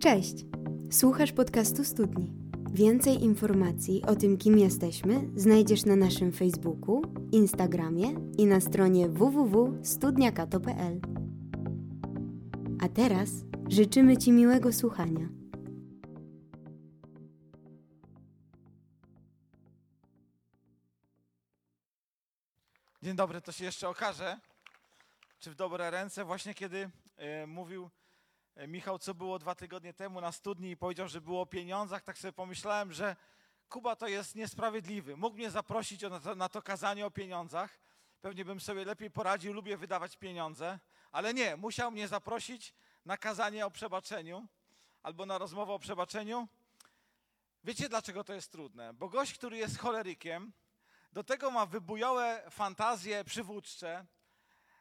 Cześć! Słuchasz podcastu Studni. Więcej informacji o tym, kim jesteśmy, znajdziesz na naszym Facebooku, Instagramie i na stronie www.studniakato.pl. A teraz życzymy Ci miłego słuchania. Dzień dobry, to się jeszcze okaże, czy w dobre ręce. Właśnie kiedy e, mówił Michał, co było dwa tygodnie temu na studni i powiedział, że było o pieniądzach, tak sobie pomyślałem, że Kuba to jest niesprawiedliwy. Mógł mnie zaprosić na to, na to kazanie o pieniądzach. Pewnie bym sobie lepiej poradził, lubię wydawać pieniądze, ale nie, musiał mnie zaprosić na kazanie o przebaczeniu albo na rozmowę o przebaczeniu. Wiecie, dlaczego to jest trudne? Bo gość, który jest cholerykiem, do tego ma wybujałe fantazje przywódcze,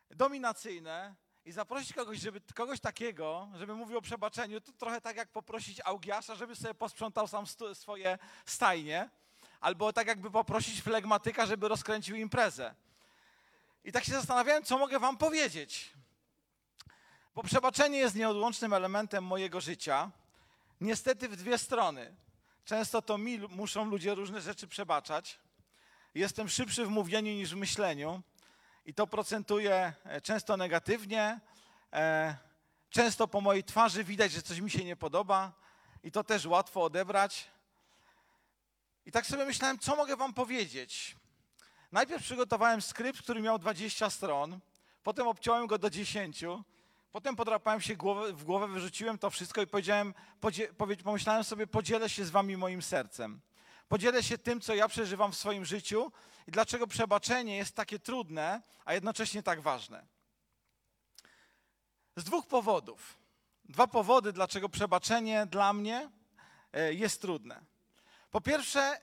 dominacyjne i zaprosić kogoś, żeby, kogoś takiego, żeby mówił o przebaczeniu, to trochę tak jak poprosić Augiasza, żeby sobie posprzątał sam stu, swoje stajnie, albo tak jakby poprosić flegmatyka, żeby rozkręcił imprezę. I tak się zastanawiałem, co mogę wam powiedzieć. Bo przebaczenie jest nieodłącznym elementem mojego życia. Niestety w dwie strony. Często to mi muszą ludzie różne rzeczy przebaczać. Jestem szybszy w mówieniu niż w myśleniu i to procentuje e, często negatywnie. E, często po mojej twarzy widać, że coś mi się nie podoba i to też łatwo odebrać. I tak sobie myślałem, co mogę wam powiedzieć. Najpierw przygotowałem skrypt, który miał 20 stron, potem obciąłem go do 10, potem podrapałem się w głowę, wyrzuciłem to wszystko i powiedziałem, pomyślałem sobie, podzielę się z wami moim sercem. Podzielę się tym, co ja przeżywam w swoim życiu i dlaczego przebaczenie jest takie trudne, a jednocześnie tak ważne. Z dwóch powodów. Dwa powody, dlaczego przebaczenie dla mnie e, jest trudne. Po pierwsze,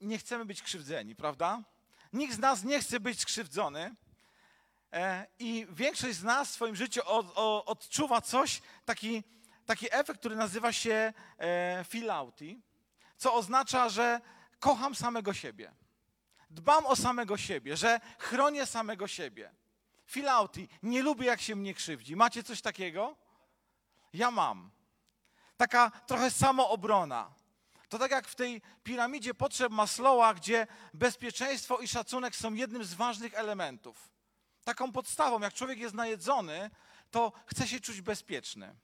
nie chcemy być krzywdzeni, prawda? Nikt z nas nie chce być skrzywdzony. E, I większość z nas w swoim życiu odczuwa coś, taki, taki efekt, który nazywa się e, filauti co oznacza, że kocham samego siebie. Dbam o samego siebie, że chronię samego siebie. Filauti, nie lubię jak się mnie krzywdzi. Macie coś takiego? Ja mam. Taka trochę samoobrona. To tak jak w tej piramidzie potrzeb Maslowa, gdzie bezpieczeństwo i szacunek są jednym z ważnych elementów. Taką podstawą, jak człowiek jest najedzony, to chce się czuć bezpieczny.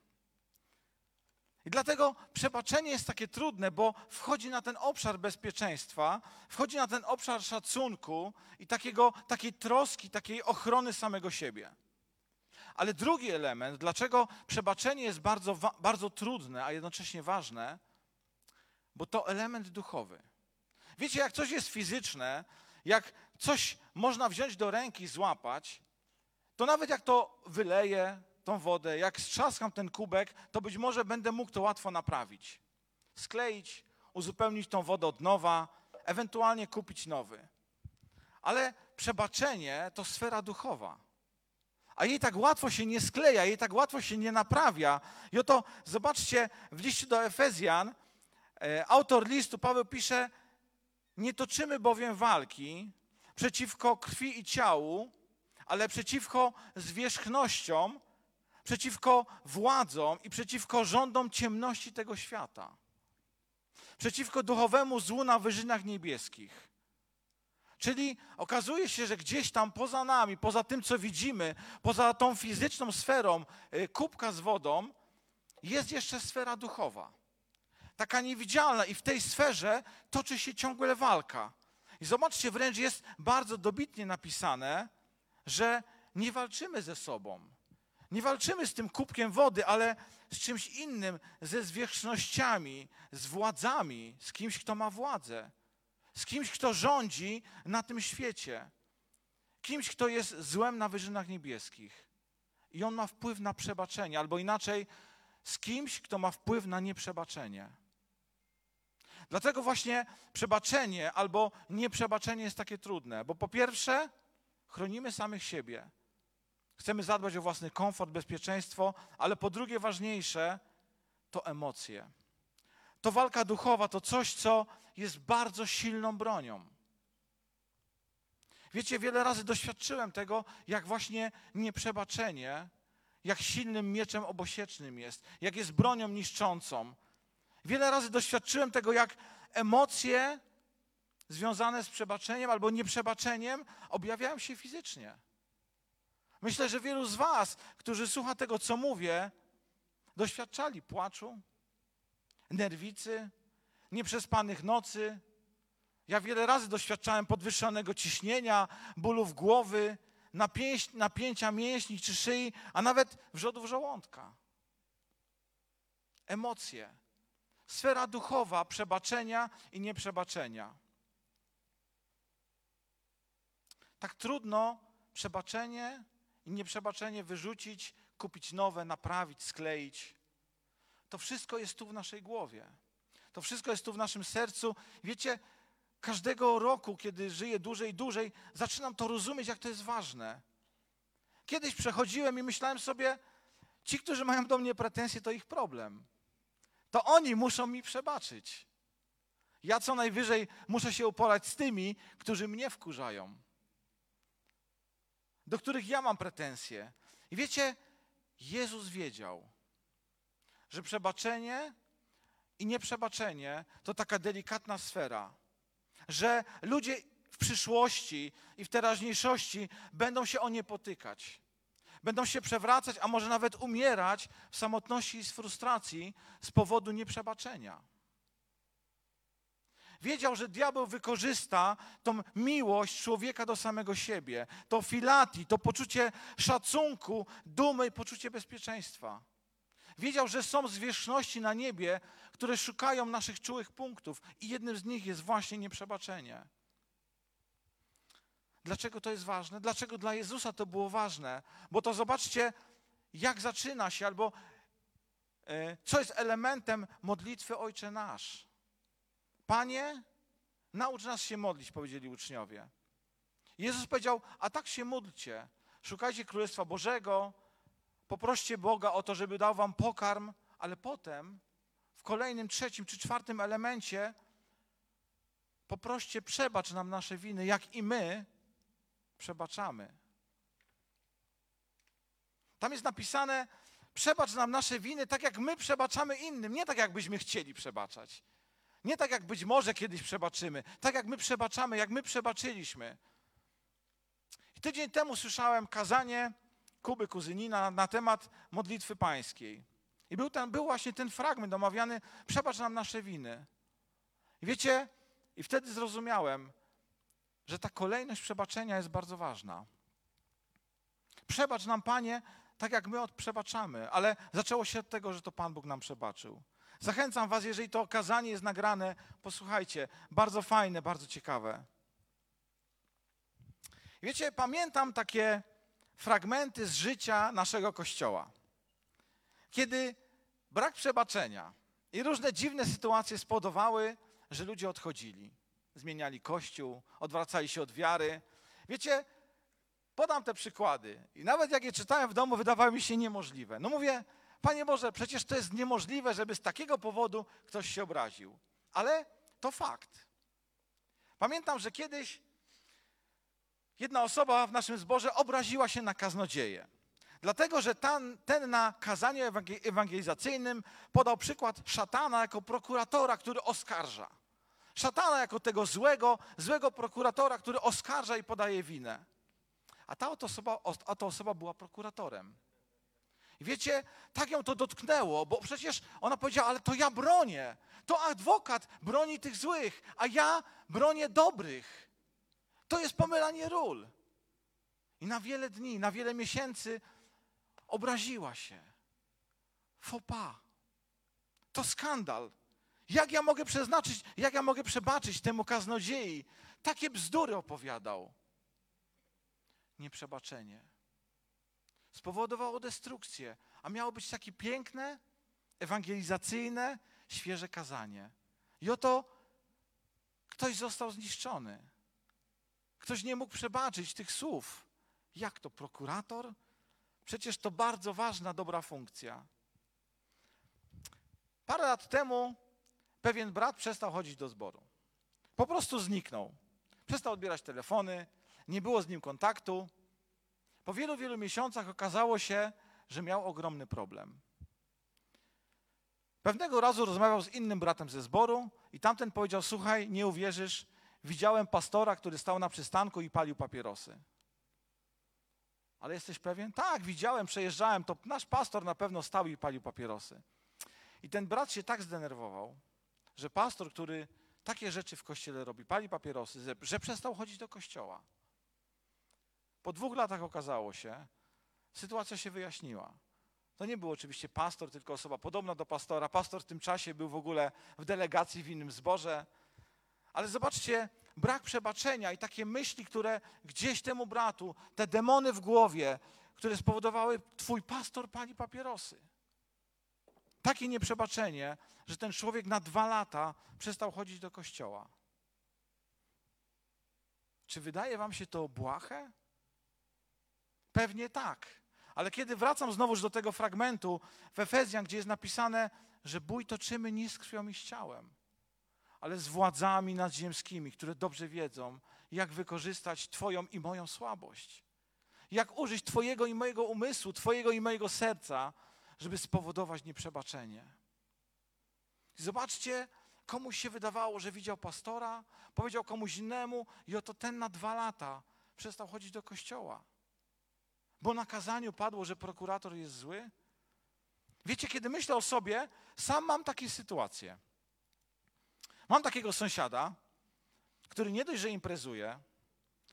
I dlatego przebaczenie jest takie trudne, bo wchodzi na ten obszar bezpieczeństwa, wchodzi na ten obszar szacunku i takiego, takiej troski, takiej ochrony samego siebie. Ale drugi element, dlaczego przebaczenie jest bardzo, bardzo trudne, a jednocześnie ważne, bo to element duchowy. Wiecie, jak coś jest fizyczne, jak coś można wziąć do ręki, złapać, to nawet jak to wyleje, tą wodę, jak strzaskam ten kubek, to być może będę mógł to łatwo naprawić. Skleić, uzupełnić tą wodę od nowa, ewentualnie kupić nowy. Ale przebaczenie to sfera duchowa. A jej tak łatwo się nie skleja, jej tak łatwo się nie naprawia. I oto zobaczcie, w liście do Efezjan e, autor listu Paweł pisze: Nie toczymy bowiem walki przeciwko krwi i ciału, ale przeciwko zwierzchnościom, przeciwko władzom i przeciwko rządom ciemności tego świata. Przeciwko duchowemu złu na wyżynach niebieskich. Czyli okazuje się, że gdzieś tam poza nami, poza tym, co widzimy, poza tą fizyczną sferą y, kubka z wodą, jest jeszcze sfera duchowa. Taka niewidzialna, i w tej sferze toczy się ciągle walka. I zobaczcie, wręcz jest bardzo dobitnie napisane, że nie walczymy ze sobą. Nie walczymy z tym kubkiem wody, ale z czymś innym, ze zwierzchnościami, z władzami, z kimś, kto ma władzę, z kimś, kto rządzi na tym świecie, kimś, kto jest złem na wyżynach niebieskich. I on ma wpływ na przebaczenie, albo inaczej, z kimś, kto ma wpływ na nieprzebaczenie. Dlatego właśnie przebaczenie albo nieprzebaczenie jest takie trudne, bo po pierwsze, chronimy samych siebie. Chcemy zadbać o własny komfort, bezpieczeństwo, ale po drugie ważniejsze to emocje. To walka duchowa to coś, co jest bardzo silną bronią. Wiecie, wiele razy doświadczyłem tego, jak właśnie nieprzebaczenie jak silnym mieczem obosiecznym jest, jak jest bronią niszczącą. Wiele razy doświadczyłem tego, jak emocje związane z przebaczeniem albo nieprzebaczeniem objawiają się fizycznie. Myślę, że wielu z Was, którzy słucha tego, co mówię, doświadczali płaczu, nerwicy, nieprzespanych nocy. Ja wiele razy doświadczałem podwyższonego ciśnienia, bólów głowy, napięć, napięcia mięśni czy szyi, a nawet wrzodów żołądka. Emocje. Sfera duchowa przebaczenia i nieprzebaczenia. Tak trudno przebaczenie i nieprzebaczenie wyrzucić, kupić nowe, naprawić, skleić. To wszystko jest tu w naszej głowie. To wszystko jest tu w naszym sercu. Wiecie, każdego roku, kiedy żyję dłużej i dłużej, zaczynam to rozumieć, jak to jest ważne. Kiedyś przechodziłem i myślałem sobie, ci, którzy mają do mnie pretensje, to ich problem. To oni muszą mi przebaczyć. Ja co najwyżej muszę się uporać z tymi, którzy mnie wkurzają, do których ja mam pretensje. I wiecie, Jezus wiedział, że przebaczenie i nieprzebaczenie to taka delikatna sfera, że ludzie w przyszłości i w teraźniejszości będą się o nie potykać. Będą się przewracać, a może nawet umierać w samotności i z frustracji z powodu nieprzebaczenia. Wiedział, że diabeł wykorzysta tą miłość człowieka do samego siebie, to filati, to poczucie szacunku, dumy i poczucie bezpieczeństwa. Wiedział, że są zwierzchności na niebie, które szukają naszych czułych punktów i jednym z nich jest właśnie nieprzebaczenie. Dlaczego to jest ważne? Dlaczego dla Jezusa to było ważne? Bo to zobaczcie, jak zaczyna się, albo e, co jest elementem modlitwy Ojcze Nasz. Panie, naucz nas się modlić, powiedzieli uczniowie. Jezus powiedział, a tak się módlcie. Szukajcie Królestwa Bożego, poproście Boga o to, żeby dał wam pokarm, ale potem w kolejnym, trzecim czy czwartym elemencie poproście przebacz nam nasze winy, jak i my przebaczamy. Tam jest napisane, przebacz nam nasze winy, tak jak my przebaczamy innym, nie tak jakbyśmy chcieli przebaczać. Nie tak jak być może kiedyś przebaczymy, tak jak my przebaczamy, jak my przebaczyliśmy. I tydzień temu słyszałem kazanie Kuby Kuzynina na temat modlitwy pańskiej. I był, ten, był właśnie ten fragment omawiany, przebacz nam nasze winy. I wiecie, i wtedy zrozumiałem, że ta kolejność przebaczenia jest bardzo ważna. Przebacz nam, Panie, tak jak my przebaczamy, ale zaczęło się od tego, że to Pan Bóg nam przebaczył. Zachęcam Was, jeżeli to okazanie jest nagrane, posłuchajcie, bardzo fajne, bardzo ciekawe. Wiecie, pamiętam takie fragmenty z życia naszego Kościoła, kiedy brak przebaczenia i różne dziwne sytuacje spowodowały, że ludzie odchodzili zmieniali kościół, odwracali się od wiary. Wiecie, podam te przykłady i nawet jak je czytałem w domu, wydawały mi się niemożliwe. No mówię, Panie Boże, przecież to jest niemożliwe, żeby z takiego powodu ktoś się obraził. Ale to fakt. Pamiętam, że kiedyś jedna osoba w naszym zborze obraziła się na kaznodzieję. Dlatego, że ten, ten na kazaniu ewangelizacyjnym podał przykład szatana jako prokuratora, który oskarża szatana jako tego złego, złego prokuratora, który oskarża i podaje winę. A ta oto osoba, a ta osoba była prokuratorem. I wiecie, tak ją to dotknęło, bo przecież ona powiedziała, ale to ja bronię. To adwokat broni tych złych, a ja bronię dobrych. To jest pomylanie ról. I na wiele dni, na wiele miesięcy obraziła się. Fopa. To skandal. Jak ja mogę przeznaczyć, jak ja mogę przebaczyć temu kaznodziei? Takie bzdury opowiadał. Nieprzebaczenie. Spowodowało destrukcję, a miało być takie piękne, ewangelizacyjne, świeże kazanie. I oto ktoś został zniszczony. Ktoś nie mógł przebaczyć tych słów. Jak to prokurator? Przecież to bardzo ważna, dobra funkcja. Parę lat temu pewien brat przestał chodzić do zboru. Po prostu zniknął. Przestał odbierać telefony, nie było z nim kontaktu. Po wielu, wielu miesiącach okazało się, że miał ogromny problem. Pewnego razu rozmawiał z innym bratem ze zboru i tamten powiedział: Słuchaj, nie uwierzysz, widziałem pastora, który stał na przystanku i palił papierosy. Ale jesteś pewien? Tak, widziałem, przejeżdżałem, to nasz pastor na pewno stał i palił papierosy. I ten brat się tak zdenerwował, że pastor, który takie rzeczy w kościele robi, pali papierosy, że przestał chodzić do kościoła. Po dwóch latach okazało się, sytuacja się wyjaśniła. To nie był oczywiście pastor, tylko osoba podobna do pastora. Pastor w tym czasie był w ogóle w delegacji w innym zborze. Ale zobaczcie, brak przebaczenia i takie myśli, które gdzieś temu bratu, te demony w głowie, które spowodowały, twój pastor pali papierosy. Takie nieprzebaczenie, że ten człowiek na dwa lata przestał chodzić do kościoła. Czy wydaje wam się to błahe? Pewnie tak. Ale kiedy wracam znowuż do tego fragmentu w Efezjan, gdzie jest napisane, że bój toczymy nie z krwią i z ciałem, ale z władzami nadziemskimi, które dobrze wiedzą, jak wykorzystać Twoją i moją słabość. Jak użyć Twojego i mojego umysłu, Twojego i mojego serca, żeby spowodować nieprzebaczenie. zobaczcie, komuś się wydawało, że widział pastora, powiedział komuś innemu i oto ten na dwa lata przestał chodzić do kościoła. Bo na kazaniu padło, że prokurator jest zły. Wiecie, kiedy myślę o sobie, sam mam takie sytuacje. Mam takiego sąsiada, który nie dość, że imprezuje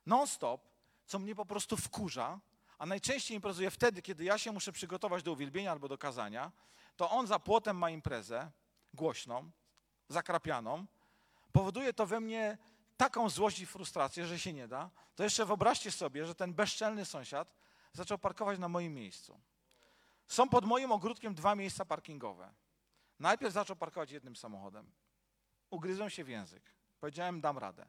non-stop, co mnie po prostu wkurza, a najczęściej imprezuje wtedy, kiedy ja się muszę przygotować do uwielbienia albo do kazania, to on za płotem ma imprezę głośną, zakrapianą. Powoduje to we mnie taką złość i frustrację, że się nie da. To jeszcze wyobraźcie sobie, że ten bezczelny sąsiad zaczął parkować na moim miejscu. Są pod moim ogródkiem dwa miejsca parkingowe. Najpierw zaczął parkować jednym samochodem. Ugryzłem się w język. Powiedziałem, dam radę.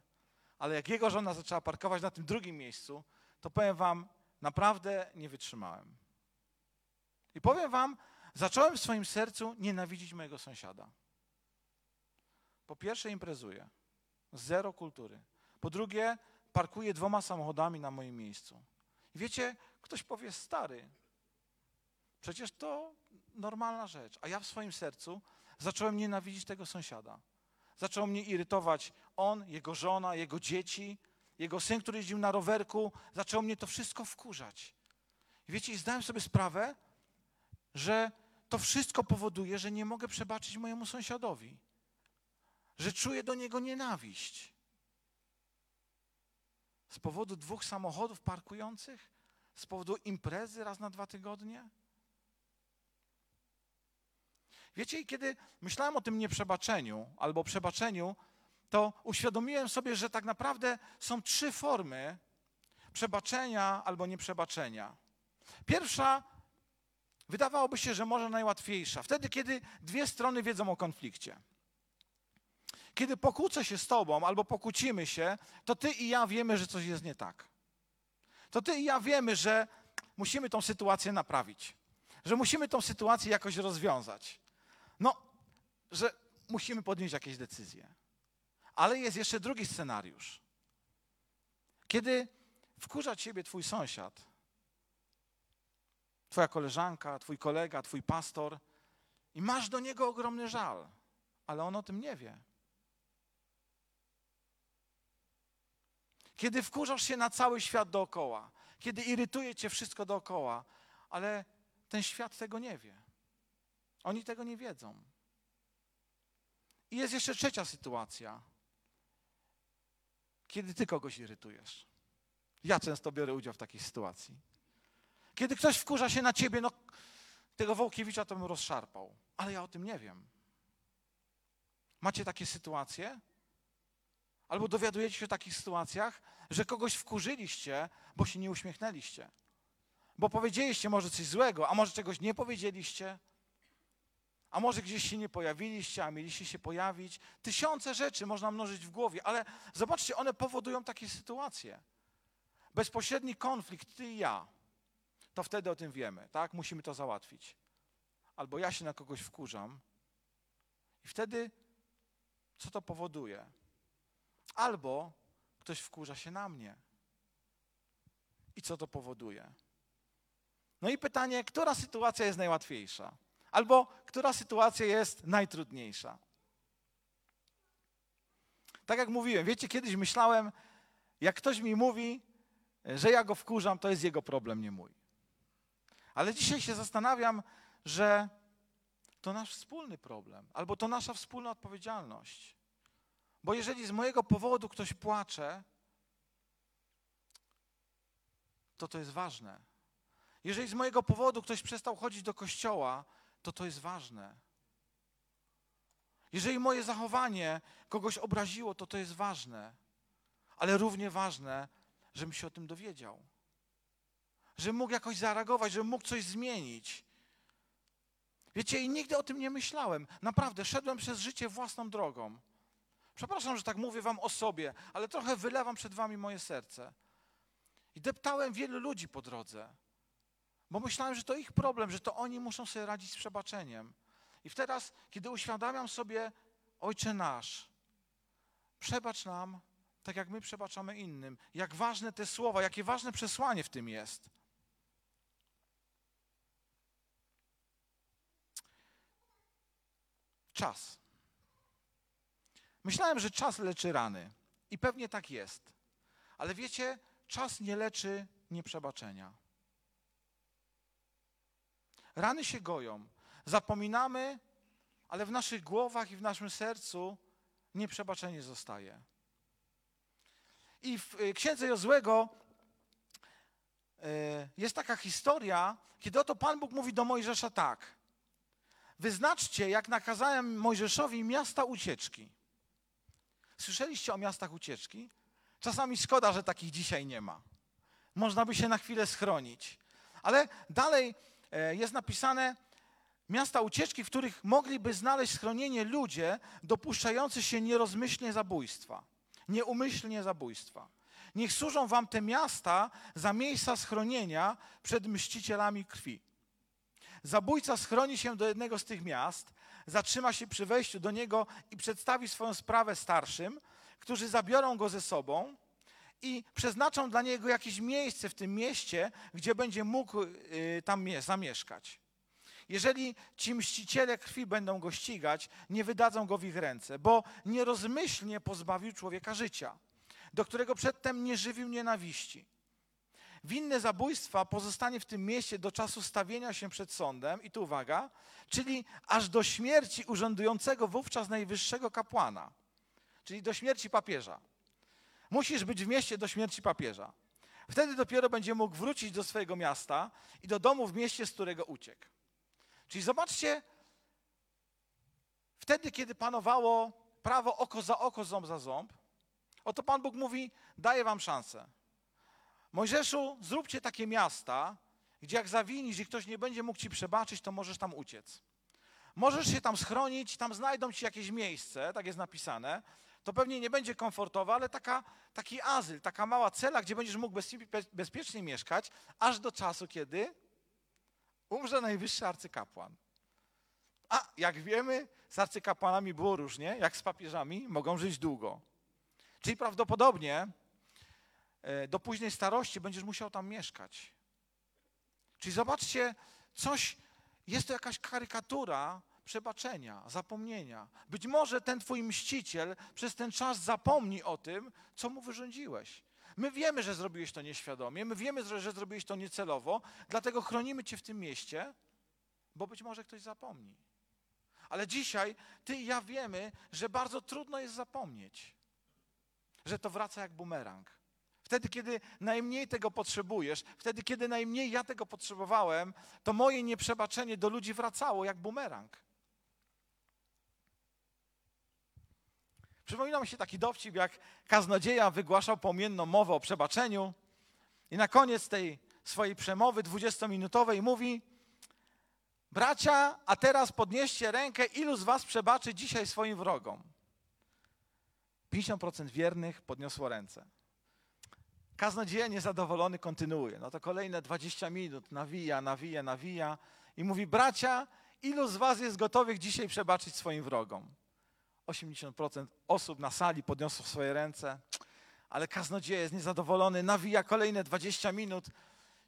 Ale jak jego żona zaczęła parkować na tym drugim miejscu, to powiem wam, naprawdę nie wytrzymałem. I powiem wam, zacząłem w swoim sercu nienawidzić mojego sąsiada. Po pierwsze imprezuję. Zero kultury. Po drugie, parkuję dwoma samochodami na moim miejscu. I wiecie, ktoś powie, stary, przecież to normalna rzecz. A ja w swoim sercu zacząłem nienawidzić tego sąsiada. Zaczął mnie irytować on, jego żona, jego dzieci, jego syn, który jeździł na rowerku. Zaczęło mnie to wszystko wkurzać. I wiecie, i zdałem sobie sprawę, że to wszystko powoduje, że nie mogę przebaczyć mojemu sąsiadowi. Że czuję do niego nienawiść. Z powodu dwóch samochodów parkujących? Z powodu imprezy raz na dwa tygodnie? Wiecie, kiedy myślałem o tym nieprzebaczeniu albo przebaczeniu, to uświadomiłem sobie, że tak naprawdę są trzy formy przebaczenia albo nieprzebaczenia. Pierwsza wydawałoby się, że może najłatwiejsza. Wtedy, kiedy dwie strony wiedzą o konflikcie. Kiedy pokłócę się z tobą albo pokłócimy się, to ty i ja wiemy, że coś jest nie tak. To ty i ja wiemy, że musimy tą sytuację naprawić. Że musimy tą sytuację jakoś rozwiązać. No, że musimy podjąć jakieś decyzje. Ale jest jeszcze drugi scenariusz. Kiedy wkurza ciebie twój sąsiad, twoja koleżanka, twój kolega, twój pastor i masz do niego ogromny żal, ale on o tym nie wie. Kiedy wkurzasz się na cały świat dookoła, kiedy irytuje cię wszystko dookoła, ale ten świat tego nie wie. Oni tego nie wiedzą. I jest jeszcze trzecia sytuacja. Kiedy ty kogoś irytujesz. Ja często biorę udział w takiej sytuacji. Kiedy ktoś wkurza się na ciebie, no tego Wołkiewicza to bym rozszarpał, ale ja o tym nie wiem. Macie takie sytuacje? Albo dowiadujecie się o takich sytuacjach, że kogoś wkurzyliście, bo się nie uśmiechnęliście. Bo powiedzieliście może coś złego, a może czegoś nie powiedzieliście. A może gdzieś się nie pojawiliście, a mieliście się pojawić. Tysiące rzeczy można mnożyć w głowie, ale zobaczcie, one powodują takie sytuacje. Bezpośredni konflikt, ty i ja, to wtedy o tym wiemy, tak? Musimy to załatwić. Albo ja się na kogoś wkurzam i wtedy co to powoduje? Albo ktoś wkurza się na mnie. I co to powoduje? No i pytanie, która sytuacja jest najłatwiejsza? Albo która sytuacja jest najtrudniejsza? Tak jak mówiłem, wiecie, kiedyś myślałem, jak ktoś mi mówi, że ja go wkurzam, to jest jego problem, nie mój. Ale dzisiaj się zastanawiam, że to nasz wspólny problem, albo to nasza wspólna odpowiedzialność. Bo jeżeli z mojego powodu ktoś płacze, to to jest ważne. Jeżeli z mojego powodu ktoś przestał chodzić do kościoła, to to jest ważne. Jeżeli moje zachowanie kogoś obraziło, to to jest ważne. Ale równie ważne, żebym się o tym dowiedział. Żebym mógł jakoś zareagować, żebym mógł coś zmienić. Wiecie, i nigdy o tym nie myślałem. Naprawdę, szedłem przez życie własną drogą. Przepraszam, że tak mówię wam o sobie, ale trochę wylewam przed wami moje serce. I deptałem wielu ludzi po drodze, bo myślałem, że to ich problem, że to oni muszą sobie radzić z przebaczeniem. I teraz, kiedy uświadamiam sobie, Ojcze nasz, przebacz nam, tak jak my przebaczamy innym. Jak ważne te słowa, jakie ważne przesłanie w tym jest. Czas. Myślałem, że czas leczy rany. I pewnie tak jest. Ale wiecie, czas nie leczy nieprzebaczenia. Rany się goją. Zapominamy, ale w naszych głowach i w naszym sercu nieprzebaczenie zostaje. I w y, księdze Jozłego y, jest taka historia, kiedy oto Pan Bóg mówi do Mojżesza tak. Wyznaczcie, jak nakazałem Mojżeszowi, miasta ucieczki. Słyszeliście o miastach ucieczki? Czasami szkoda, że takich dzisiaj nie ma. Można by się na chwilę schronić. Ale dalej e, jest napisane miasta ucieczki, w których mogliby znaleźć schronienie ludzie dopuszczający się nierozmyślnie zabójstwa, nieumyślnie zabójstwa. Niech służą wam te miasta za miejsca schronienia przed mścicielami krwi. Zabójca schroni się do jednego z tych miast, zatrzyma się przy wejściu do niego i przedstawi swoją sprawę starszym, którzy zabiorą go ze sobą i przeznaczą dla niego jakieś miejsce w tym mieście, gdzie będzie mógł y, tam zamieszkać. Jeżeli ci mściciele krwi będą go ścigać, nie wydadzą go w ich ręce, bo nierozmyślnie pozbawił człowieka życia, do którego przedtem nie żywił nienawiści. Winne zabójstwa pozostanie w tym mieście do czasu stawienia się przed sądem, i tu uwaga, czyli aż do śmierci urzędującego wówczas najwyższego kapłana, czyli do śmierci papieża. Musisz być w mieście do śmierci papieża. Wtedy dopiero będzie mógł wrócić do swojego miasta i do domu w mieście, z którego uciekł. Czyli zobaczcie, wtedy, kiedy panowało prawo oko za oko, ząb za ząb, oto Pan Bóg mówi: daję wam szansę. Mojżeszu, zróbcie takie miasta, gdzie jak zawinisz i ktoś nie będzie mógł ci przebaczyć, to możesz tam uciec. Możesz się tam schronić, tam znajdą ci jakieś miejsce, tak jest napisane. To pewnie nie będzie komfortowe, ale taka, taki azyl, taka mała cela, gdzie będziesz mógł bezpiecznie mieszkać, aż do czasu, kiedy umrze najwyższy arcykapłan. A jak wiemy, z arcykapłanami było różnie, jak z papieżami, mogą żyć długo. Czyli prawdopodobnie do późnej starości będziesz musiał tam mieszkać. Czyli zobaczcie, coś, jest to jakaś karykatura przebaczenia, zapomnienia. Być może ten twój mściciel przez ten czas zapomni o tym, co mu wyrządziłeś. My wiemy, że zrobiłeś to nieświadomie, my wiemy, że zrobiłeś to niecelowo, dlatego chronimy cię w tym mieście, bo być może ktoś zapomni. Ale dzisiaj ty i ja wiemy, że bardzo trudno jest zapomnieć, że to wraca jak bumerang. Wtedy, kiedy najmniej tego potrzebujesz, wtedy, kiedy najmniej ja tego potrzebowałem, to moje nieprzebaczenie do ludzi wracało jak bumerang. Przypomina mi się taki dowcip, jak kaznodzieja wygłaszał pomienną mowę o przebaczeniu i na koniec tej swojej przemowy dwudziestominutowej mówi bracia, a teraz podnieście rękę, ilu z was przebaczy dzisiaj swoim wrogom? 50% wiernych podniosło ręce. Kaznodzieja niezadowolony kontynuuje. No to kolejne 20 minut nawija, nawija, nawija i mówi, bracia, ilu z was jest gotowych dzisiaj przebaczyć swoim wrogom? 80% osób na sali podniosło swoje ręce, ale kaznodzieja jest niezadowolony, nawija kolejne 20 minut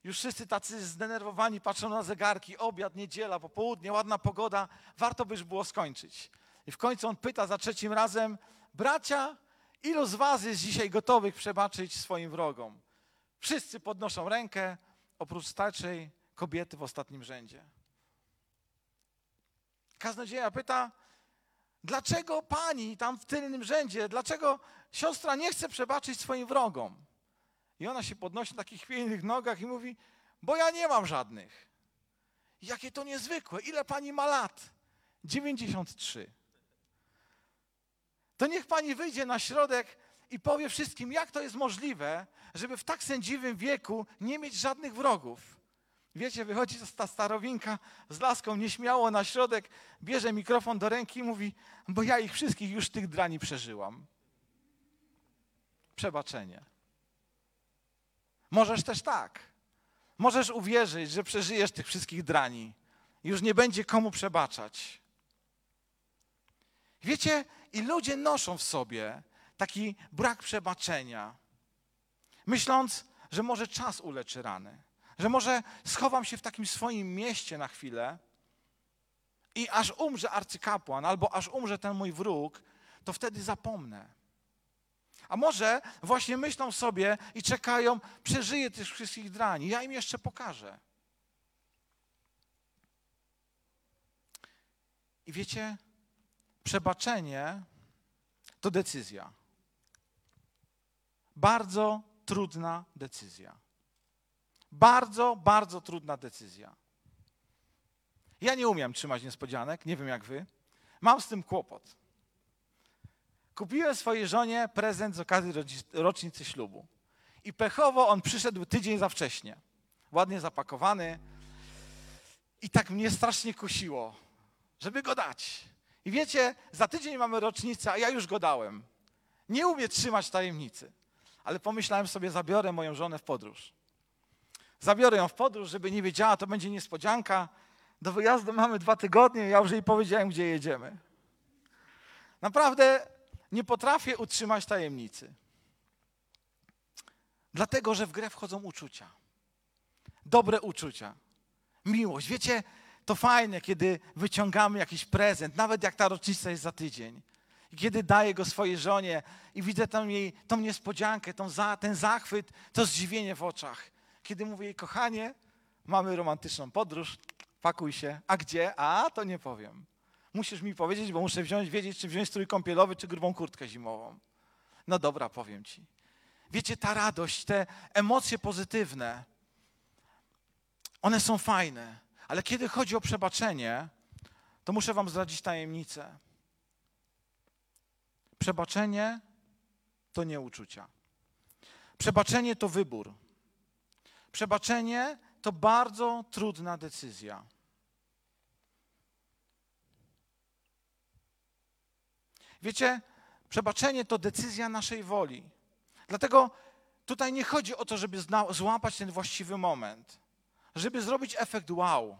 już wszyscy tacy zdenerwowani patrzą na zegarki, obiad, niedziela, popołudnie, ładna pogoda, warto by już było skończyć. I w końcu on pyta za trzecim razem, bracia, ilu z was jest dzisiaj gotowych przebaczyć swoim wrogom? Wszyscy podnoszą rękę, oprócz starszej kobiety w ostatnim rzędzie. Kaznodzieja pyta, dlaczego pani tam w tylnym rzędzie, dlaczego siostra nie chce przebaczyć swoim wrogom? I ona się podnosi na takich chwiejnych nogach i mówi, bo ja nie mam żadnych. Jakie to niezwykłe. Ile pani ma lat? 93. To niech pani wyjdzie na środek i powie wszystkim, jak to jest możliwe, żeby w tak sędziwym wieku nie mieć żadnych wrogów. Wiecie, wychodzi ta starowinka z laską nieśmiało na środek, bierze mikrofon do ręki i mówi, bo ja ich wszystkich już tych drani przeżyłam. Przebaczenie. Możesz też tak. Możesz uwierzyć, że przeżyjesz tych wszystkich drani. Już nie będzie komu przebaczać. Wiecie, i ludzie noszą w sobie taki brak przebaczenia, myśląc, że może czas uleczy rany, że może schowam się w takim swoim mieście na chwilę i aż umrze arcykapłan, albo aż umrze ten mój wróg, to wtedy zapomnę. A może właśnie myślą sobie i czekają, przeżyję tych wszystkich drani, ja im jeszcze pokażę. I wiecie, przebaczenie to decyzja. Bardzo trudna decyzja. Bardzo, bardzo trudna decyzja. Ja nie umiem trzymać niespodzianek, nie wiem jak wy. Mam z tym kłopot. Kupiłem swojej żonie prezent z okazji rocznicy ślubu. I pechowo on przyszedł tydzień za wcześnie. Ładnie zapakowany. I tak mnie strasznie kusiło, żeby go dać. I wiecie, za tydzień mamy rocznicę, a ja już go dałem. Nie umiem trzymać tajemnicy. Ale pomyślałem sobie, zabiorę moją żonę w podróż. Zabiorę ją w podróż, żeby nie wiedziała, to będzie niespodzianka. Do wyjazdu mamy dwa tygodnie, ja już jej powiedziałem, gdzie jedziemy. Naprawdę nie potrafię utrzymać tajemnicy. Dlatego, że w grę wchodzą uczucia. Dobre uczucia. Miłość. Wiecie, to fajne, kiedy wyciągamy jakiś prezent, nawet jak ta rocznica jest za tydzień. I kiedy daję go swojej żonie i widzę tam jej tą niespodziankę, tą za, ten zachwyt, to zdziwienie w oczach. Kiedy mówię jej, kochanie, mamy romantyczną podróż, pakuj się. A gdzie? A, to nie powiem. Musisz mi powiedzieć, bo muszę wziąć, wiedzieć, czy wziąć strój kąpielowy, czy grubą kurtkę zimową. No dobra, powiem ci. Wiecie, ta radość, te emocje pozytywne, one są fajne, ale kiedy chodzi o przebaczenie, to muszę wam zdradzić tajemnicę. Przebaczenie to nie uczucia. Przebaczenie to wybór. Przebaczenie to bardzo trudna decyzja. Wiecie, przebaczenie to decyzja naszej woli. Dlatego tutaj nie chodzi o to, żeby złapać ten właściwy moment, żeby zrobić efekt wow,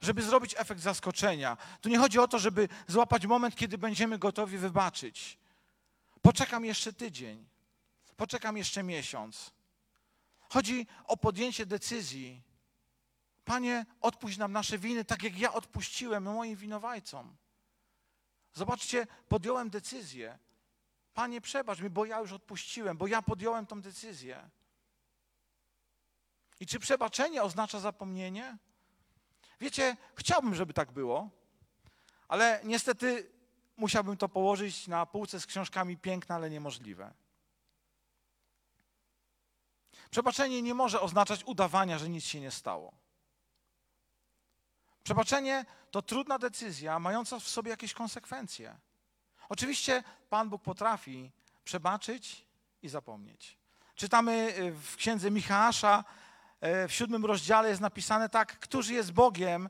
żeby zrobić efekt zaskoczenia. Tu nie chodzi o to, żeby złapać moment, kiedy będziemy gotowi wybaczyć. Poczekam jeszcze tydzień, poczekam jeszcze miesiąc. Chodzi o podjęcie decyzji. Panie, odpuść nam nasze winy, tak jak ja odpuściłem moim winowajcom. Zobaczcie, podjąłem decyzję. Panie, przebacz mi, bo ja już odpuściłem, bo ja podjąłem tą decyzję. I czy przebaczenie oznacza zapomnienie? Wiecie, chciałbym, żeby tak było, ale niestety musiałbym to położyć na półce z książkami piękne, ale niemożliwe. Przebaczenie nie może oznaczać udawania, że nic się nie stało. Przebaczenie to trudna decyzja, mająca w sobie jakieś konsekwencje. Oczywiście Pan Bóg potrafi przebaczyć i zapomnieć. Czytamy y, w księdze Michała, w siódmym rozdziale jest napisane tak, któż jest Bogiem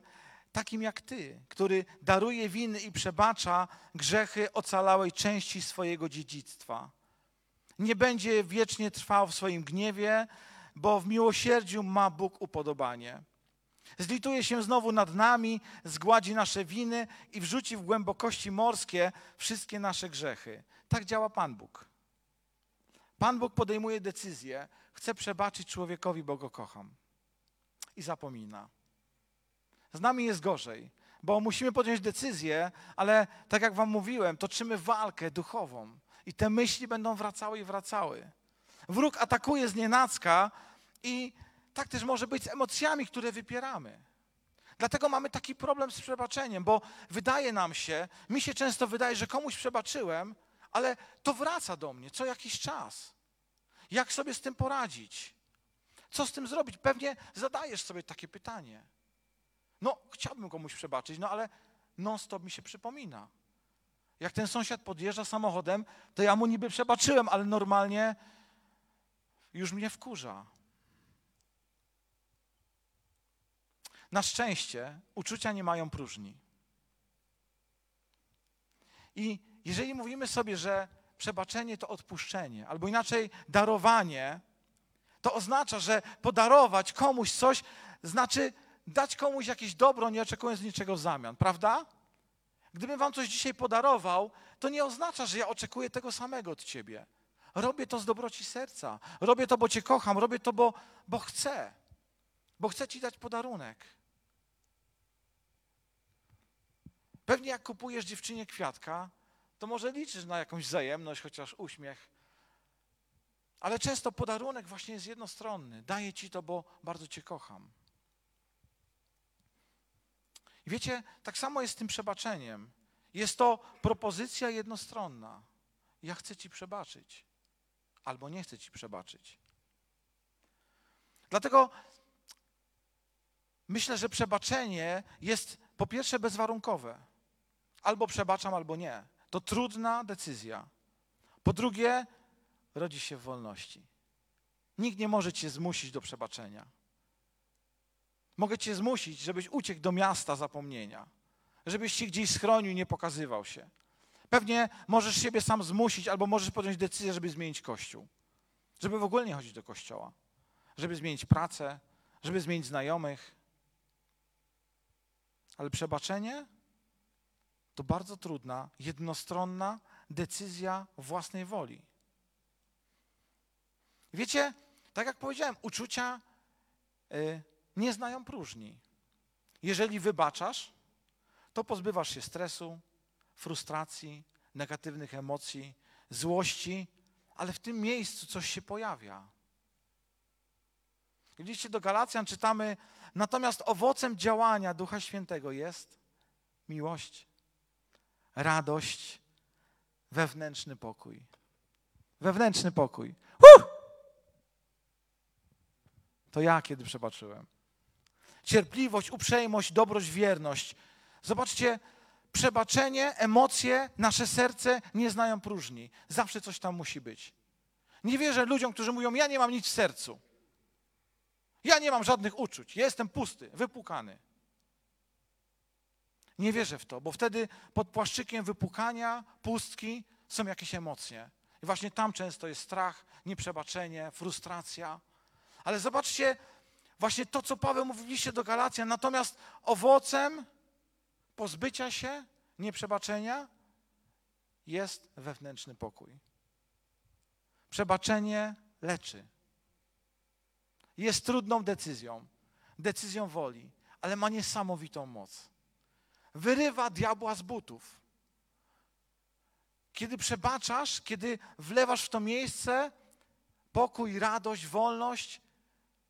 takim jak Ty, który daruje winy i przebacza grzechy ocalałej części swojego dziedzictwa. Nie będzie wiecznie trwał w swoim gniewie, bo w miłosierdziu ma Bóg upodobanie. Zlituje się znowu nad nami, zgładzi nasze winy i wrzuci w głębokości morskie wszystkie nasze grzechy. Tak działa Pan Bóg. Pan Bóg podejmuje decyzję, chce przebaczyć człowiekowi, bo go kocham. i zapomina. Z nami jest gorzej, bo musimy podjąć decyzję, ale tak jak Wam mówiłem, toczymy walkę duchową i te myśli będą wracały i wracały. Wróg atakuje z nienacka i tak też może być z emocjami, które wypieramy. Dlatego mamy taki problem z przebaczeniem, bo wydaje nam się, mi się często wydaje, że komuś przebaczyłem, ale to wraca do mnie co jakiś czas. Jak sobie z tym poradzić? Co z tym zrobić? Pewnie zadajesz sobie takie pytanie. No, chciałbym komuś przebaczyć, no ale non-stop mi się przypomina. Jak ten sąsiad podjeżdża samochodem, to ja mu niby przebaczyłem, ale normalnie już mnie wkurza. Na szczęście uczucia nie mają próżni. I jeżeli mówimy sobie, że przebaczenie to odpuszczenie, albo inaczej darowanie, to oznacza, że podarować komuś coś znaczy dać komuś jakieś dobro, nie oczekując niczego w zamian, prawda? Gdybym wam coś dzisiaj podarował, to nie oznacza, że ja oczekuję tego samego od ciebie. Robię to z dobroci serca. Robię to, bo cię kocham. Robię to, bo, bo chcę. Bo chcę ci dać podarunek. Pewnie jak kupujesz dziewczynie kwiatka, to może liczysz na jakąś wzajemność, chociaż uśmiech. Ale często podarunek właśnie jest jednostronny. Daję ci to, bo bardzo cię kocham. I wiecie, tak samo jest z tym przebaczeniem. Jest to propozycja jednostronna. Ja chcę ci przebaczyć, albo nie chcę ci przebaczyć. Dlatego myślę, że przebaczenie jest po pierwsze bezwarunkowe. Albo przebaczam, albo nie. To trudna decyzja. Po drugie, rodzi się w wolności. Nikt nie może cię zmusić do przebaczenia. Mogę cię zmusić, żebyś uciekł do miasta zapomnienia, żebyś się gdzieś schronił, nie pokazywał się. Pewnie możesz siebie sam zmusić, albo możesz podjąć decyzję, żeby zmienić kościół, żeby w ogóle nie chodzić do kościoła, żeby zmienić pracę, żeby zmienić znajomych. Ale przebaczenie to bardzo trudna, jednostronna decyzja własnej woli. Wiecie, tak jak powiedziałem, uczucia y, nie znają próżni. Jeżeli wybaczasz, to pozbywasz się stresu, frustracji, negatywnych emocji, złości, ale w tym miejscu coś się pojawia. Widzicie, do Galacjan czytamy, natomiast owocem działania Ducha Świętego jest miłość, radość, wewnętrzny pokój. Wewnętrzny pokój. Uh! To ja kiedy przebaczyłem. Cierpliwość, uprzejmość, dobrość, wierność. Zobaczcie, przebaczenie, emocje, nasze serce nie znają próżni. Zawsze coś tam musi być. Nie wierzę ludziom, którzy mówią: Ja nie mam nic w sercu. Ja nie mam żadnych uczuć. Jestem pusty, wypukany. Nie wierzę w to, bo wtedy pod płaszczykiem wypukania, pustki są jakieś emocje. I właśnie tam często jest strach, nieprzebaczenie, frustracja. Ale zobaczcie, właśnie to, co Paweł mówiliście do Galacjan, natomiast owocem pozbycia się, nieprzebaczenia jest wewnętrzny pokój. Przebaczenie leczy. Jest trudną decyzją, decyzją woli, ale ma niesamowitą moc. Wyrywa diabła z butów. Kiedy przebaczasz, kiedy wlewasz w to miejsce pokój, radość, wolność,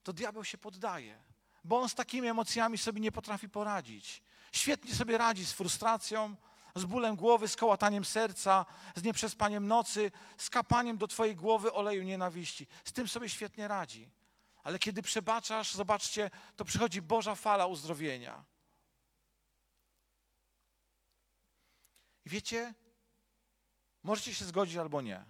to diabeł się poddaje, bo on z takimi emocjami sobie nie potrafi poradzić. Świetnie sobie radzi z frustracją, z bólem głowy, z kołataniem serca, z nieprzespaniem nocy, z kapaniem do Twojej głowy oleju nienawiści. Z tym sobie świetnie radzi. Ale kiedy przebaczasz, zobaczcie, to przychodzi Boża fala uzdrowienia. Wiecie, możecie się zgodzić albo nie.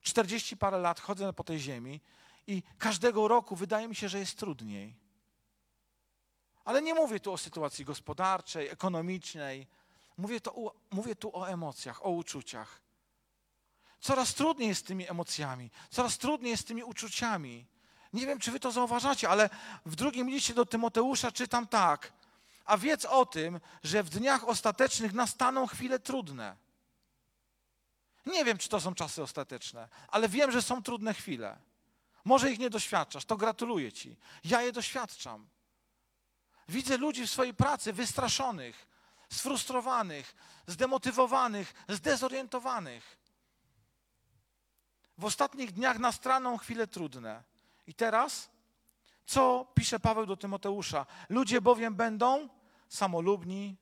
40 parę lat chodzę po tej ziemi i każdego roku wydaje mi się, że jest trudniej. Ale nie mówię tu o sytuacji gospodarczej, ekonomicznej. Mówię, to, mówię tu o emocjach, o uczuciach. Coraz trudniej jest z tymi emocjami, coraz trudniej jest z tymi uczuciami. Nie wiem, czy wy to zauważacie, ale w drugim liście do Tymoteusza czytam tak. A wiedz o tym, że w dniach ostatecznych nastaną chwile trudne. Nie wiem, czy to są czasy ostateczne, ale wiem, że są trudne chwile. Może ich nie doświadczasz, to gratuluję ci. Ja je doświadczam. Widzę ludzi w swojej pracy wystraszonych, sfrustrowanych, zdemotywowanych, zdezorientowanych. W ostatnich dniach nastraną chwile trudne. I teraz, co pisze Paweł do Tymoteusza? Ludzie bowiem będą samolubni,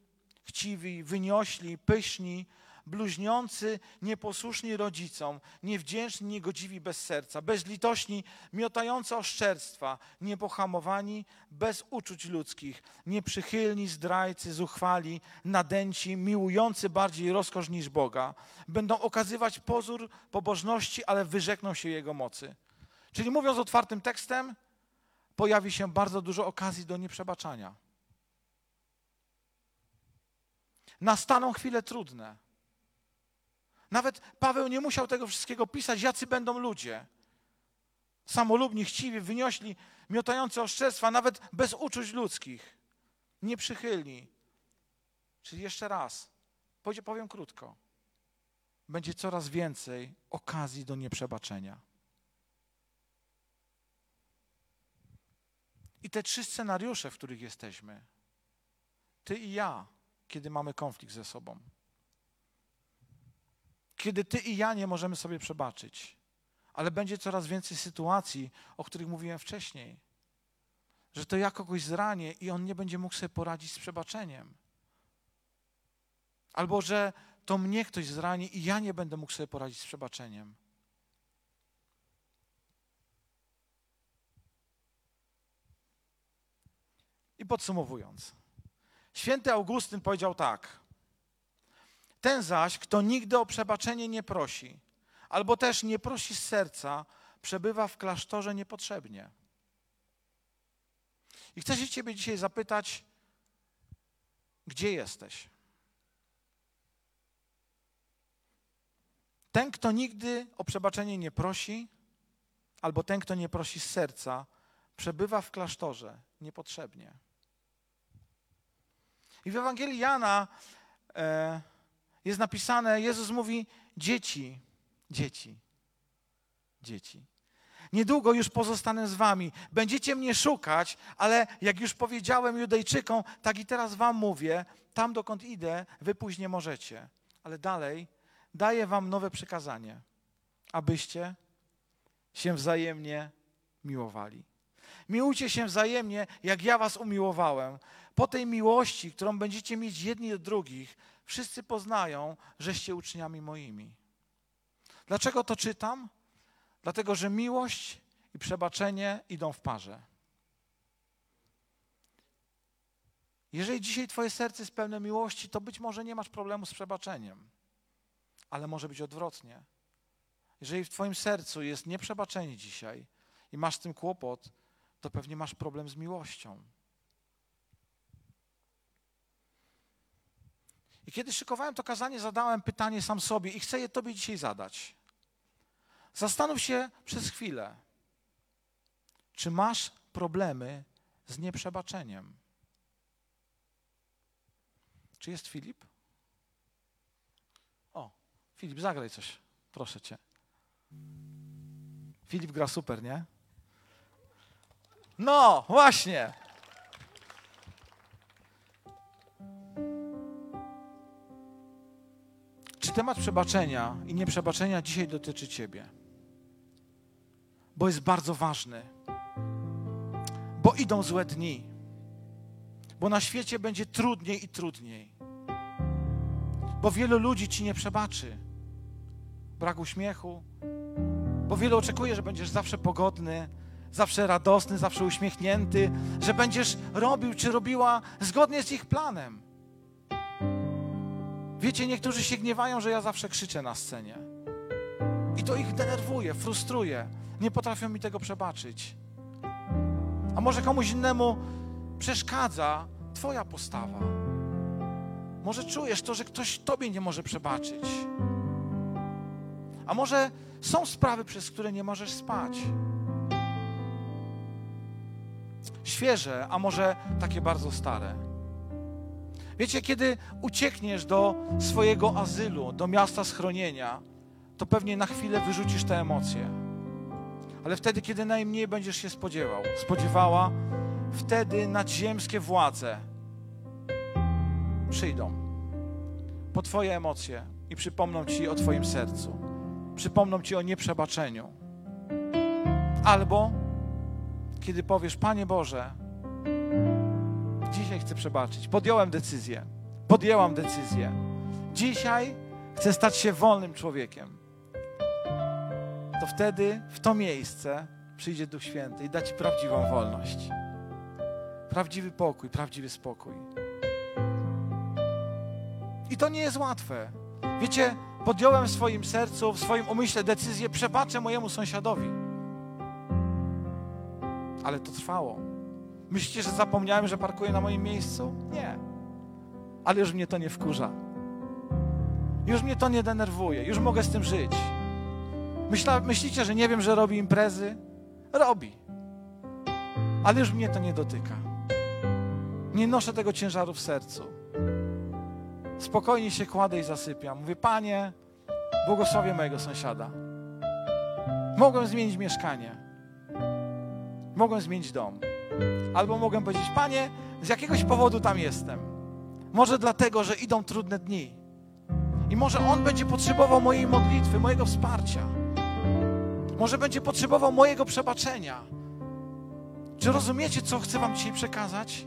chciwi, wyniośli, pyszni, bluźniący, nieposłuszni rodzicom, niewdzięczni, niegodziwi bez serca, bezlitośni, miotający oszczerstwa, niepohamowani, bez uczuć ludzkich, nieprzychylni, zdrajcy, zuchwali, nadęci, miłujący bardziej rozkosz niż Boga. Będą okazywać pozór pobożności, ale wyrzekną się Jego mocy. Czyli mówiąc otwartym tekstem, pojawi się bardzo dużo okazji do nieprzebaczania. Nastaną chwile trudne nawet Paweł nie musiał tego wszystkiego pisać, jacy będą ludzie. Samolubni, chciwi, wyniośli, miotający oszczerstwa, nawet bez uczuć ludzkich. Nieprzychylni. Czyli jeszcze raz, powiem krótko. Będzie coraz więcej okazji do nieprzebaczenia. I te trzy scenariusze, w których jesteśmy, ty i ja, kiedy mamy konflikt ze sobą kiedy ty i ja nie możemy sobie przebaczyć. Ale będzie coraz więcej sytuacji, o których mówiłem wcześniej. Że to ja kogoś zranię i on nie będzie mógł sobie poradzić z przebaczeniem. Albo że to mnie ktoś zrani i ja nie będę mógł sobie poradzić z przebaczeniem. I podsumowując, święty Augustyn powiedział tak: ten zaś, kto nigdy o przebaczenie nie prosi, albo też nie prosi z serca, przebywa w klasztorze niepotrzebnie. I chcę się Ciebie dzisiaj zapytać, gdzie jesteś? Ten, kto nigdy o przebaczenie nie prosi, albo ten, kto nie prosi z serca, przebywa w klasztorze niepotrzebnie. I w Ewangelii Jana e, jest napisane, Jezus mówi: Dzieci, dzieci, dzieci. Niedługo już pozostanę z wami. Będziecie mnie szukać, ale jak już powiedziałem Judejczykom, tak i teraz wam mówię: tam dokąd idę, wy później możecie. Ale dalej daję wam nowe przykazanie, abyście się wzajemnie miłowali. Miłujcie się wzajemnie, jak ja was umiłowałem. Po tej miłości, którą będziecie mieć jedni do drugich, wszyscy poznają, żeście uczniami moimi. Dlaczego to czytam? Dlatego, że miłość i przebaczenie idą w parze. Jeżeli dzisiaj Twoje serce jest pełne miłości, to być może nie masz problemu z przebaczeniem, ale może być odwrotnie. Jeżeli w Twoim sercu jest nieprzebaczenie dzisiaj i masz z tym kłopot, to pewnie masz problem z miłością. I kiedy szykowałem to kazanie, zadałem pytanie sam sobie i chcę je Tobie dzisiaj zadać. Zastanów się przez chwilę, czy masz problemy z nieprzebaczeniem. Czy jest Filip? O, Filip, zagraj coś, proszę Cię. Filip gra super, nie? No, właśnie. Czy temat przebaczenia i nieprzebaczenia dzisiaj dotyczy Ciebie? Bo jest bardzo ważny. Bo idą złe dni. Bo na świecie będzie trudniej i trudniej. Bo wielu ludzi Ci nie przebaczy. Brak uśmiechu. Bo wielu oczekuje, że będziesz zawsze pogodny, zawsze radosny, zawsze uśmiechnięty, że będziesz robił czy robiła zgodnie z ich planem. Wiecie, niektórzy się gniewają, że ja zawsze krzyczę na scenie. I to ich denerwuje, frustruje. Nie potrafią mi tego przebaczyć. A może komuś innemu przeszkadza Twoja postawa. Może czujesz to, że ktoś Tobie nie może przebaczyć. A może są sprawy, przez które nie możesz spać. Świeże, a może takie bardzo stare. Wiecie, kiedy uciekniesz do swojego azylu, do miasta schronienia, to pewnie na chwilę wyrzucisz te emocje. Ale wtedy, kiedy najmniej będziesz się spodziewał, spodziewała, wtedy nadziemskie władze przyjdą po Twoje emocje i przypomną Ci o Twoim sercu. Przypomną Ci o nieprzebaczeniu. Albo kiedy powiesz, Panie Boże, dzisiaj chcę przebaczyć. Podjąłem decyzję. Podjęłam decyzję. Dzisiaj chcę stać się wolnym człowiekiem. To wtedy w to miejsce przyjdzie Duch Święty i da Ci prawdziwą wolność. Prawdziwy pokój, prawdziwy spokój. I to nie jest łatwe. Wiecie, podjąłem w swoim sercu, w swoim umyśle decyzję, przebaczę mojemu sąsiadowi. Ale to trwało. Myślicie, że zapomniałem, że parkuję na moim miejscu? Nie. Ale już mnie to nie wkurza. Już mnie to nie denerwuje. Już mogę z tym żyć. Myśla, myślicie, że nie wiem, że robi imprezy? Robi. Ale już mnie to nie dotyka. Nie noszę tego ciężaru w sercu. Spokojnie się kładę i zasypiam. Mówię, Panie, błogosławię mojego sąsiada. Mogłem zmienić mieszkanie. Mogłem zmienić dom. Albo mogłem powiedzieć, Panie, z jakiegoś powodu tam jestem. Może dlatego, że idą trudne dni. I może On będzie potrzebował mojej modlitwy, mojego wsparcia. Może będzie potrzebował mojego przebaczenia. Czy rozumiecie, co chcę Wam dzisiaj przekazać?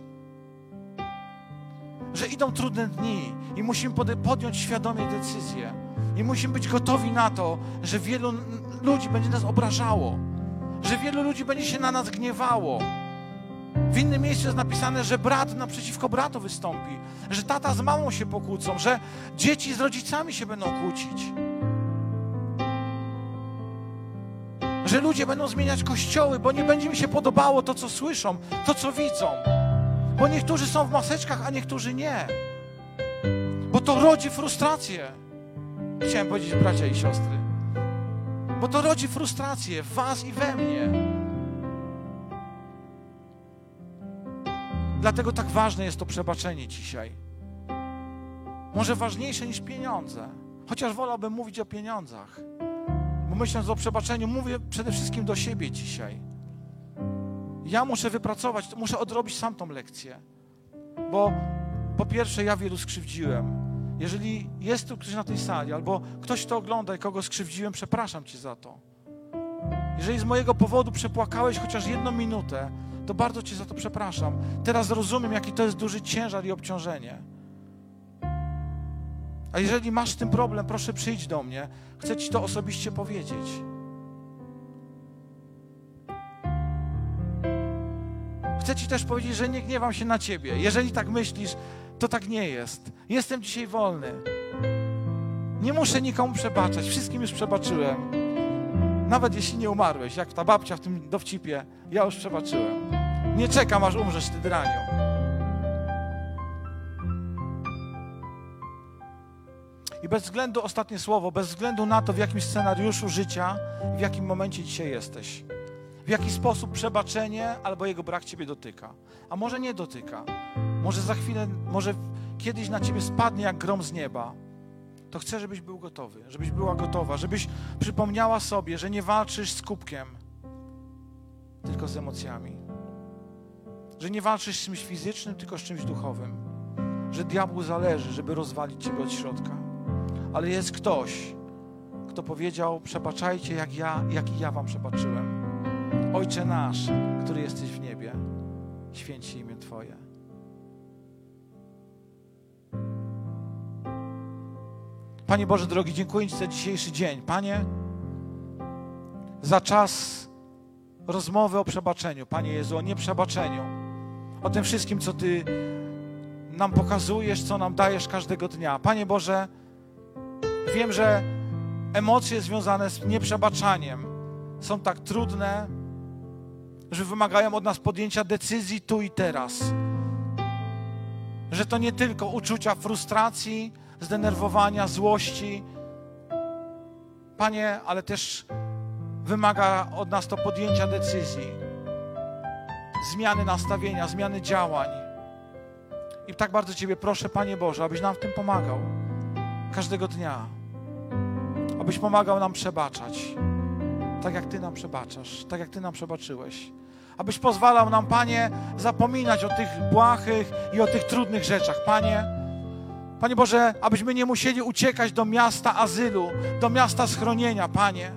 Że idą trudne dni i musimy podjąć świadomie decyzję. I musimy być gotowi na to, że wielu ludzi będzie nas obrażało, że wielu ludzi będzie się na nas gniewało. W innym miejscu jest napisane, że brat naprzeciwko bratu wystąpi, że tata z mamą się pokłócą, że dzieci z rodzicami się będą kłócić. Że ludzie będą zmieniać kościoły, bo nie będzie mi się podobało to, co słyszą, to, co widzą. Bo niektórzy są w maseczkach, a niektórzy nie. Bo to rodzi frustrację. Chciałem powiedzieć bracia i siostry. Bo to rodzi frustrację w was i we mnie. Dlatego tak ważne jest to przebaczenie dzisiaj. Może ważniejsze niż pieniądze. Chociaż wolałbym mówić o pieniądzach. Bo myśląc o przebaczeniu, mówię przede wszystkim do siebie dzisiaj. Ja muszę wypracować, muszę odrobić sam tą lekcję. Bo po pierwsze, ja wielu skrzywdziłem. Jeżeli jest tu ktoś na tej sali, albo ktoś, kto ogląda i kogo skrzywdziłem, przepraszam Cię za to. Jeżeli z mojego powodu przepłakałeś chociaż jedną minutę, to bardzo Cię za to przepraszam. Teraz rozumiem, jaki to jest duży ciężar i obciążenie. A jeżeli masz z tym problem, proszę przyjdź do mnie. Chcę Ci to osobiście powiedzieć. Chcę Ci też powiedzieć, że nie gniewam się na Ciebie. Jeżeli tak myślisz, to tak nie jest. Jestem dzisiaj wolny. Nie muszę nikomu przebaczać. Wszystkim już przebaczyłem. Nawet jeśli nie umarłeś, jak ta babcia w tym dowcipie, ja już przebaczyłem. Nie czekam, aż umrzesz, ty draniu. I bez względu, ostatnie słowo, bez względu na to, w jakim scenariuszu życia, w jakim momencie dzisiaj jesteś, w jaki sposób przebaczenie albo jego brak ciebie dotyka. A może nie dotyka. Może za chwilę, może kiedyś na ciebie spadnie jak grom z nieba. To chcę, żebyś był gotowy, żebyś była gotowa, żebyś przypomniała sobie, że nie walczysz z kubkiem, tylko z emocjami. Że nie walczysz z czymś fizycznym, tylko z czymś duchowym. Że diabłu zależy, żeby rozwalić ciebie od środka. Ale jest ktoś, kto powiedział: Przebaczajcie, jak ja, jak i ja wam przebaczyłem. Ojcze nasz, który jesteś w niebie, święci imię Twoje. Panie Boże drogi, dziękuję Ci za dzisiejszy dzień. Panie, za czas rozmowy o przebaczeniu. Panie Jezu, o nieprzebaczeniu. O tym wszystkim, co Ty nam pokazujesz, co nam dajesz każdego dnia. Panie Boże, wiem, że emocje związane z nieprzebaczaniem są tak trudne, że wymagają od nas podjęcia decyzji tu i teraz. Że to nie tylko uczucia frustracji, zdenerwowania, złości, Panie, ale też wymaga od nas to podjęcia decyzji, zmiany nastawienia, zmiany działań. I tak bardzo Ciebie proszę, Panie Boże, abyś nam w tym pomagał każdego dnia, abyś pomagał nam przebaczać tak jak Ty nam przebaczasz, tak jak Ty nam przebaczyłeś. Abyś pozwalał nam, Panie, zapominać o tych błahych i o tych trudnych rzeczach, Panie. Panie Boże, abyśmy nie musieli uciekać do miasta azylu, do miasta schronienia, Panie.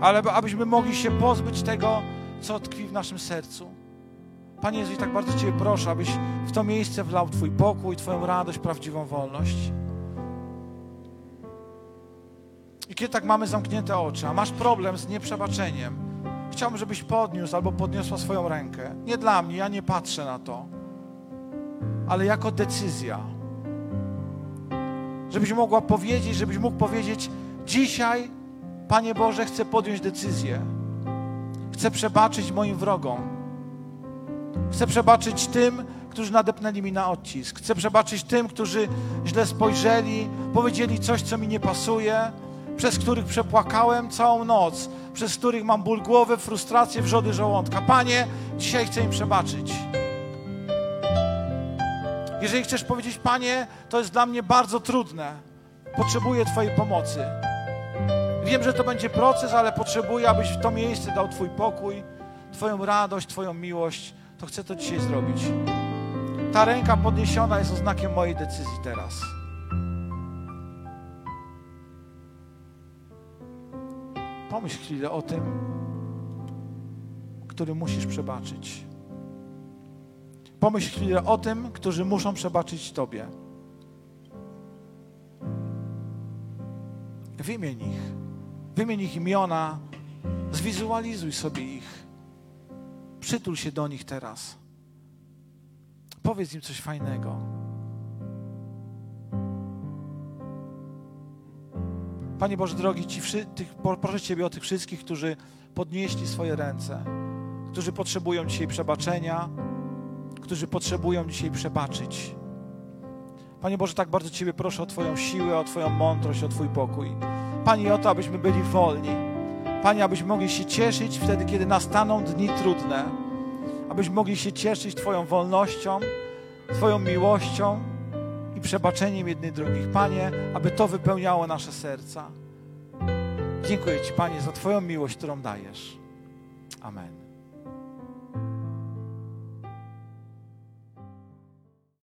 Ale abyśmy mogli się pozbyć tego, co tkwi w naszym sercu. Panie Jezu, tak bardzo Ciebie proszę, abyś w to miejsce wlał Twój pokój, Twoją radość, prawdziwą wolność. I kiedy tak mamy zamknięte oczy, a masz problem z nieprzebaczeniem, chciałbym, żebyś podniósł albo podniosła swoją rękę. Nie dla mnie, ja nie patrzę na to, ale jako decyzja. Żebyś mogła powiedzieć, żebyś mógł powiedzieć: Dzisiaj, Panie Boże, chcę podjąć decyzję. Chcę przebaczyć moim wrogom. Chcę przebaczyć tym, którzy nadepnęli mi na odcisk. Chcę przebaczyć tym, którzy źle spojrzeli, powiedzieli coś, co mi nie pasuje, przez których przepłakałem całą noc, przez których mam ból głowy, frustrację, wrzody żołądka. Panie, dzisiaj chcę im przebaczyć. Jeżeli chcesz powiedzieć, Panie, to jest dla mnie bardzo trudne, potrzebuję Twojej pomocy. Wiem, że to będzie proces, ale potrzebuję, abyś w to miejsce dał Twój pokój, Twoją radość, Twoją miłość. To chcę to dzisiaj zrobić. Ta ręka podniesiona jest oznakiem mojej decyzji teraz. Pomyśl chwilę o tym, który musisz przebaczyć. Pomyśl chwilę o tym, którzy muszą przebaczyć Tobie. Wymień ich. Wymień ich imiona. Zwizualizuj sobie ich. Przytul się do nich teraz. Powiedz im coś fajnego. Panie Boże drogi, ci, tych, proszę Ciebie o tych wszystkich, którzy podnieśli swoje ręce, którzy potrzebują dzisiaj przebaczenia, którzy potrzebują dzisiaj przebaczyć. Panie Boże, tak bardzo Ciebie proszę o Twoją siłę, o Twoją mądrość, o Twój pokój. Panie, o to, abyśmy byli wolni. Panie, abyśmy mogli się cieszyć wtedy, kiedy nastaną dni trudne. Abyśmy mogli się cieszyć Twoją wolnością, Twoją miłością i przebaczeniem jednych drugich. Panie, aby to wypełniało nasze serca. Dziękuję Ci, Panie, za Twoją miłość, którą dajesz. Amen.